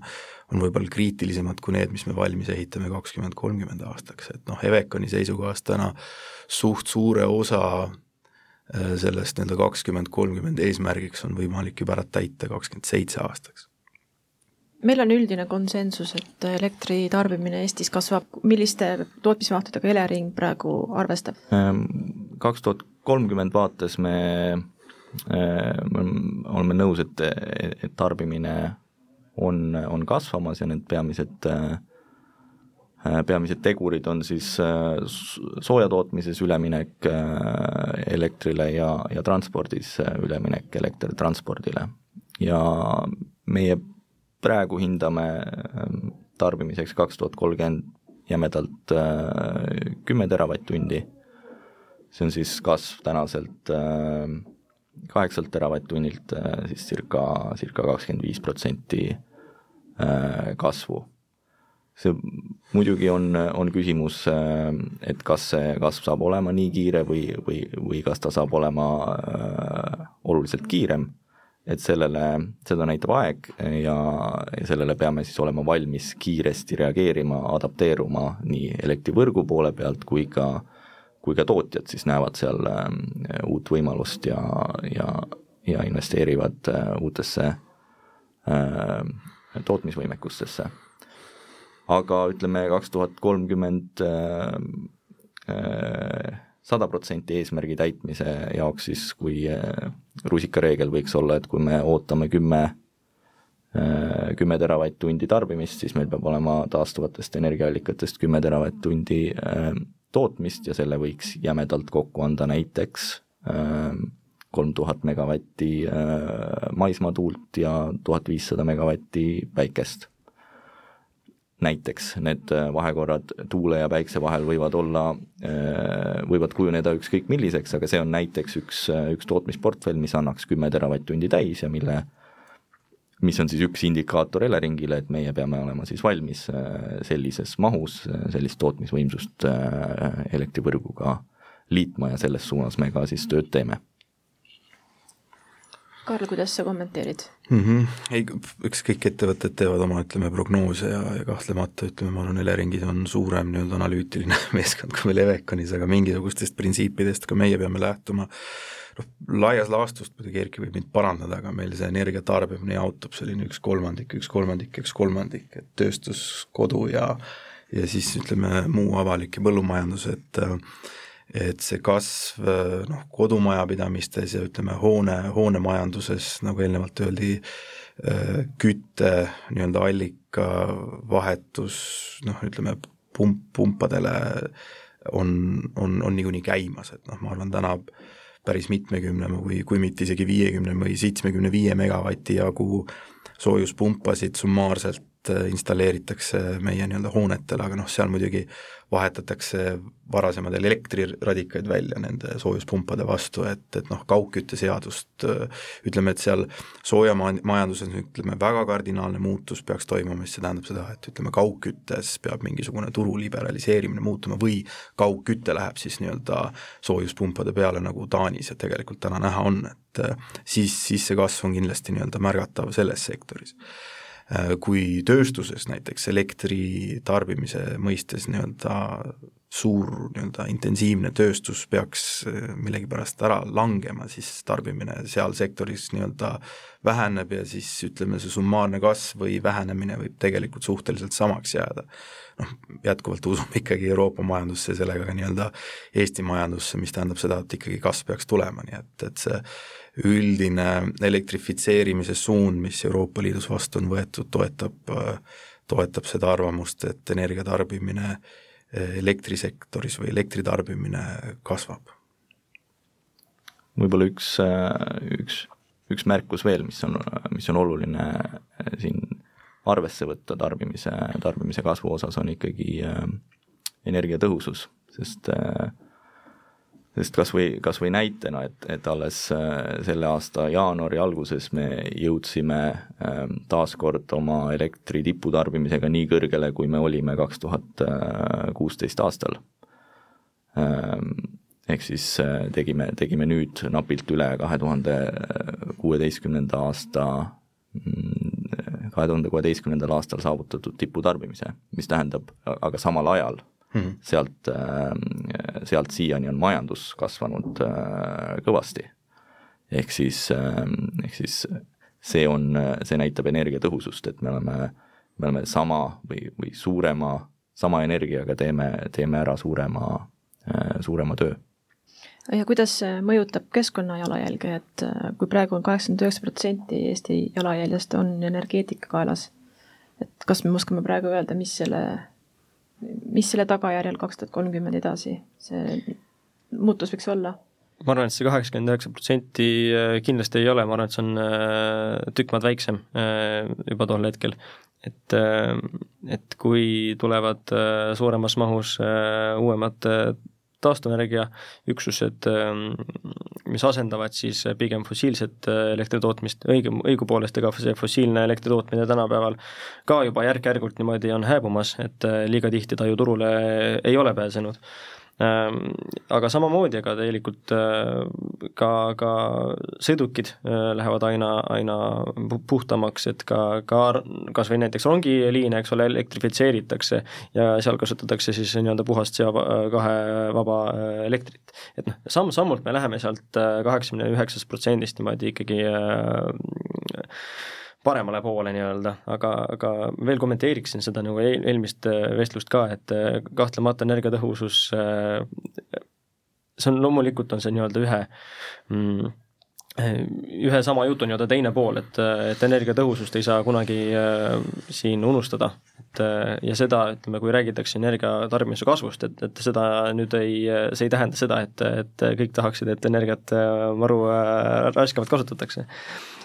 on võib-olla kriitilisemad kui need, mis me valmis ehitame kakskümmend, kolmkümmend aastaks, et noh, Eveconi seisukohast täna suht suure osa sellest nii-öelda kakskümmend, kolmkümmend eesmärgiks on võimalik juba ära täita kakskümmend seitse aastaks meil on üldine konsensus, et elektri tarbimine Eestis kasvab, milliste tootmismahtudega Elering praegu arvestab? Ehm, kaks tuhat kolmkümmend vaates me, ehm, me oleme nõus, et, et tarbimine on, on kasvamas ja need peamised peamised tegurid on siis soojatootmises üleminek elektrile ja, ja transpordis üleminek elektritranspordile. ja meie praegu hindame ähm, tarbimiseks kaks tuhat kolmkümmend jämedalt äh, kümme teravatt-tundi, see on siis kasv tänaselt ähm, kaheksalt teravatt-tunnilt äh, siis circa, circa kakskümmend viis protsenti äh, kasvu. See muidugi on, on küsimus, et kas see kasv saab olema nii kiire või, või, või kas ta saab olema oluliselt kiirem et sellele, seda näitab aeg ja, sellele peame siis olema valmis kiiresti reageerima, adapteeruma nii elektrivõrgu poole pealt kui ka, kui ka tootjad siis näevad seal äh, uut võimalust ja, ja, ja investeerivad äh, uutesse äh, tootmisvõimekustesse. Aga ütleme, kaks tuhat kolmkümmend sada protsenti eesmärgi täitmise jaoks siis, kui äh, rusikareegel võiks olla, et kui me ootame kümme, äh, kümme teravatt-tundi tarbimist, siis meil peab olema taastuvatest energiaallikatest kümme teravatt-tundi äh, tootmist ja selle võiks jämedalt kokku anda näiteks kolm tuhat megavatti maismaatuult ja tuhat viissada megavatti päikest näiteks need äh, vahekorrad tuule ja päikse vahel võivad olla, äh, võivad kujuneda ükskõik milliseks, aga see on näiteks üks, äh, üks tootmisportfell, mis annaks kümme teravatt-tundi täis ja mille, mis on siis üks indikaator Eleringile, et meie peame olema siis valmis sellises mahus sellist tootmisvõimsust elektrivõrguga liitma ja selles suunas me ka siis tööd teeme Karl, kuidas sa kommenteerid mm? -hmm. ei, eks kõik ettevõtted teevad oma, ütleme, prognoose ja, ja kahtlemata ütleme, ma arvan, Eleringis on suurem nii-öelda analüütiline *laughs* meeskond kui meil Eveconis, aga mingisugustest printsiipidest ka meie peame lähtuma. noh, laias laastus muidugi Erki võib mind parandada, aga meil see energia tarbimine jaotub selline üks kolmandik, üks kolmandik, üks kolmandik, et tööstus, kodu ja ja siis ütleme, muu avalik ja põllumajandus, et äh, et see kasv noh, kodumajapidamistes ja ütleme, hoone, hoonemajanduses, nagu eelnevalt öeldi, kütte nii-öelda allika vahetus noh, ütleme pump, pumpadele on, on, on niikuinii käimas, et noh, ma arvan, täna päris mitmekümne või kui mitte isegi viiekümne või seitsmekümne viie megavati jagu soojuspumpasid summaarselt installeeritakse meie nii-öelda hoonetele, aga noh, seal muidugi vahetatakse varasemad elektriradikaid välja nende soojuspumpade vastu, et, et noh, kaugkütteseadust ütleme, et seal soojamajanduses ütleme, väga kardinaalne muutus peaks toimuma, siis see tähendab seda, et ütleme, kaugküttes peab mingisugune turu liberaliseerimine muutuma või kaugküte läheb siis nii-öelda soojuspumpade peale, nagu Taanis ja tegelikult täna näha on, et siis, siis see kasv on kindlasti nii-öelda märgatav selles sektoris. Äh, kui tööstuses näiteks elektri tarbimise mõistes nii-öelda suur nii-öelda intensiivne tööstus peaks äh, millegipärast ära langema, siis tarbimine seal sektoris nii-öelda väheneb ja siis ütleme, see summaarne kasv või vähenemine võib tegelikult suhteliselt samaks jääda. noh, jätkuvalt usume ikkagi Euroopa majandusse ja sellega ka nii-öelda Eesti majandusse, mis tähendab seda, et ikkagi kasv peaks tulema, nii et, et see üldine elektrifitseerimise suund, mis Euroopa Liidus vastu on võetud, toetab, toetab seda arvamust, et energia tarbimine elektrisektoris või elektritarbimine kasvab. võib-olla üks, üks, üks märkus veel, mis on, mis on oluline siin arvesse võtta tarbimise, tarbimise kasvu osas, on ikkagi energiatõhusus, sest äh, sest kas või, kas või näitena, et, et alles äh, selle aasta jaanuari alguses me jõudsime ähm, taas kord oma elektri tiputarbimisega nii kõrgele, kui me olime kaks tuhat kuusteist aastal. Ähm, ehk siis äh, tegime, tegime nüüd napilt üle kahe tuhande kuueteistkümnenda aasta mm, kahe tuhande kuueteistkümnendal aastal saavutatud tiputarbimise, mis tähendab aga samal ajal mm, -hmm. sealt, äh, sealt siiani on majandus kasvanud äh, kõvasti. ehk siis, äh, ehk siis see on, see näitab energiatõhusust, et me oleme, me oleme sama või, või suurema, sama energiaga teeme, teeme ära suurema, suurema töö ja kuidas see mõjutab keskkonna jalajälge, et kui praegu on kaheksakümmend üheksa protsenti Eesti jalajäljest on energeetika kaelas, et kas me oskame praegu öelda, mis selle mis selle tagajärjel kaks tuhat kolmkümmend edasi see muutus võiks olla? ma arvan, et see kaheksakümmend üheksa protsenti äh, kindlasti ei ole, ma arvan, et see on äh, tükk maad väiksem äh, juba tol hetkel. et, et kui tulevad suuremas mahus uuemad taastuvenergiaüksused, mis asendavad siis pigem fossiilset elektritootmist, õige, õigupoolest ega see fossiilne elektritootmine tänapäeval ka juba järk-järgult niimoodi on hääbumas, et liiga tihti ta ju turule ei ole pääsenud aga samamoodi, ega tegelikult äh, ka, ka sõidukid äh, lähevad aina, aina puhtamaks, et ka, ka kas või näiteks rongiliine, eks ole, elektrifitseeritakse ja seal kasutatakse siis nii-öelda puhast CO2 vaba äh, elektrit. et noh, samm-sammult me läheme sealt kaheksakümne üheksast protsendist niimoodi ikkagi paremale poole nii-öelda, aga, aga veel kommenteeriksin seda nagu eel, eelmist äh, vestlust ka, et äh, kahtlemata energiatõhusus, äh, see on loomulikult, on see nii-öelda ühe mm, ühe sama jutu nii-öelda teine pool, et, et energiatõhusust ei saa kunagi äh, siin unustada. et ja seda, ütleme, kui räägitakse energia tarbimise kasvust, et, et seda nüüd ei, see ei tähenda seda, et, et kõik tahaksid, et energiat maru äh, raskemalt kasutatakse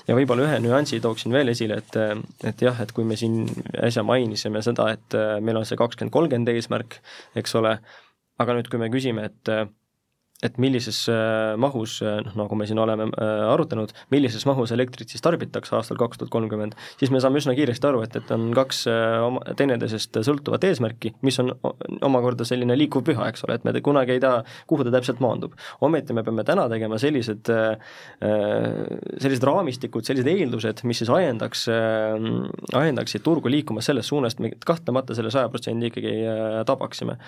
ja võib-olla ühe nüansi tooksin veel esile, et, et jah, et kui me siin äsja mainisime seda, et meil on see kakskümmend kolmkümmend eesmärk, eks ole, aga nüüd, kui me küsime, et et millises äh, mahus, äh, noh nagu me siin oleme äh, arutanud, millises mahus elektrit siis tarbitakse aastal kaks tuhat kolmkümmend, siis me saame üsna kiiresti aru, et, et on kaks oma, teineteisest sõltuvat eesmärki, mis on omakorda selline liikuv püha, eks ole, et me kunagi ei tea, kuhu ta täpselt maandub. ometi me peame täna tegema sellised, sellised raamistikud, sellised eeldused, mis siis ajendaks, ajendaksid turgu liikuma selles suunas, et me kahtlemata selle saja protsendi ikkagi tabaksime.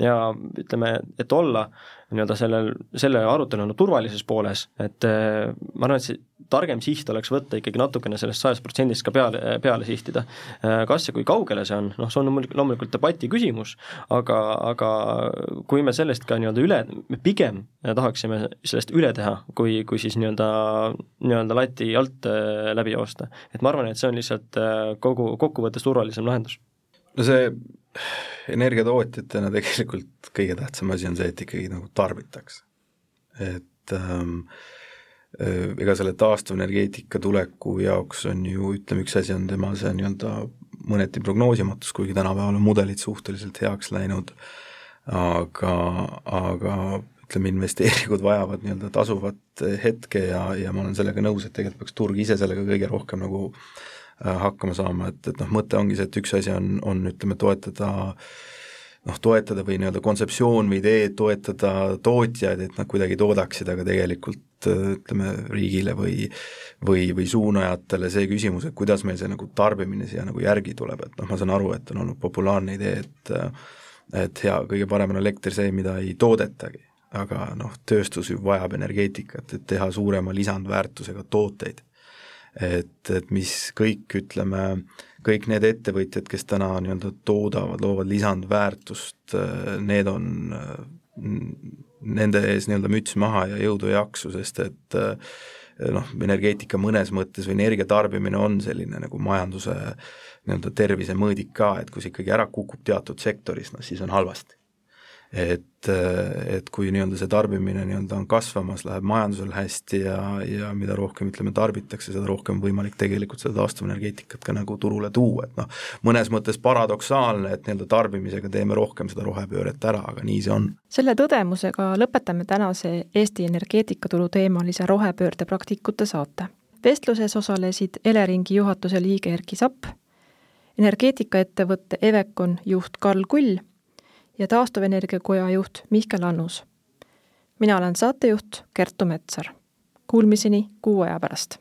Ja ütleme, et olla nii-öelda sellel, selle arutelu nagu turvalises pooles, et äh, ma arvan, et see targem siht oleks võtta ikkagi natukene sellest sajast protsendist ka peale, peale sihtida. Äh, kas ja kui kaugele see on, noh, see on loomulikult debati küsimus, aga, aga kui me sellest ka nii-öelda üle, me pigem tahaksime sellest üle teha, kui, kui siis nii-öelda, nii-öelda lati alt äh, läbi joosta. et ma arvan, et see on lihtsalt kogu, kokkuvõttes turvalisem lahendus. no see energiatootjatena tegelikult kõige tähtsam asi on see, et ikkagi nagu tarbitakse. et et ähm, äh, ega selle taastuvenergeetika tuleku jaoks on ju, ütleme, üks asi on tema see nii-öelda mõneti prognoosimatus, kuigi tänapäeval on mudelid suhteliselt heaks läinud, aga, aga ütleme, investeeringud vajavad nii-öelda tasuvat hetke ja, ja ma olen sellega nõus, et tegelikult peaks turg ise sellega kõige rohkem nagu äh, hakkama saama, et, et noh, mõte ongi see, et üks asi on, on ütleme, toetada noh, toetada või nii-öelda kontseptsioon või idee, toetada tootjaid, et nad kuidagi toodaksid, aga tegelikult äh, ütleme, riigile või või, või suunajatele see küsimus, et kuidas meil see nagu tarbimine siia nagu järgi tuleb, et noh, ma saan aru, et on olnud populaarne idee, et et hea, kõige parem on elekter see, mida ei toodetagi, aga noh, tööstus ju vajab energeetikat, et teha suurema lisandväärtusega tooteid. Et, et mis kõik, ütleme, kõik need ettevõtjad, kes täna nii-öelda toodavad, loovad lisandväärtust, need on nende ees nii-öelda müts maha ja jõudu ja jaksu, sest et noh, energeetika mõnes mõttes või energia tarbimine on selline nagu majanduse nii-öelda tervise mõõdik ka, et kui see ikkagi ära kukub teatud sektoris, noh siis on halvasti et, et kui nii-öelda see tarbimine nii-öelda on kasvamas, läheb majandusel hästi ja, ja mida rohkem, ütleme, tarbitakse, seda rohkem võimalik tegelikult seda taastuvenergeetikat ka nagu turule tuua, et noh, mõnes mõttes paradoksaalne, et nii-öelda tarbimisega teeme rohkem seda rohepööret ära, aga nii see on. selle tõdemusega lõpetame tänase Eesti energeetikaturu teemalise rohepöörde praktikute saate. vestluses osalesid Eleringi juhatuse liige Erki Sapp, energeetikaettevõtte Evecon juht Karl Kull ja Taastuvenergia Koja juht Mihkel Annus. mina olen saatejuht Kertu Metsar. Kuulmiseni kuu aja pärast